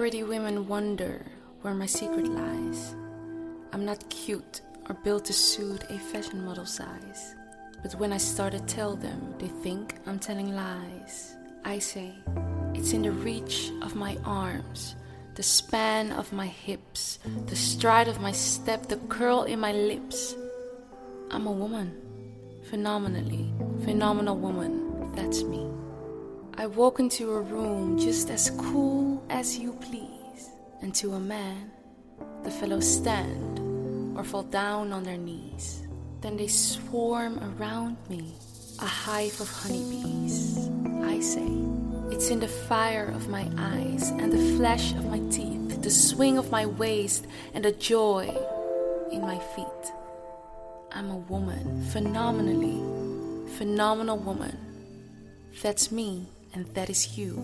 Pretty women wonder where my secret lies. I'm not cute or built to suit a fashion model size. But when I start to tell them, they think I'm telling lies. I say, it's in the reach of my arms, the span of my hips, the stride of my step, the curl in my lips. I'm a woman, phenomenally, phenomenal woman, that's me. I walk into a room just as cool as you please, and to a man, the fellows stand or fall down on their knees. Then they swarm around me, a hive of honeybees. I say, it's in the fire of my eyes and the flash of my teeth, the swing of my waist and the joy in my feet. I'm a woman, phenomenally, phenomenal woman. That's me and that is you.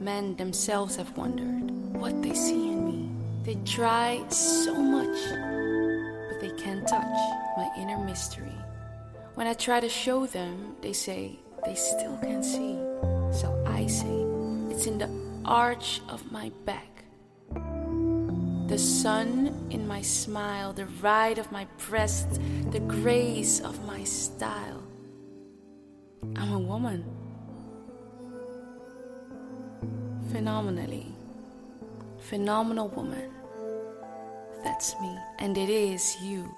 Men themselves have wondered what they see in me. They try so much, but they can't touch my inner mystery. When I try to show them, they say they still can't see. So I say, it's in the arch of my back. The sun in my smile, the ride of my breast, the grace of my style. I'm a woman. Phenomenally. Phenomenal woman. That's me. And it is you.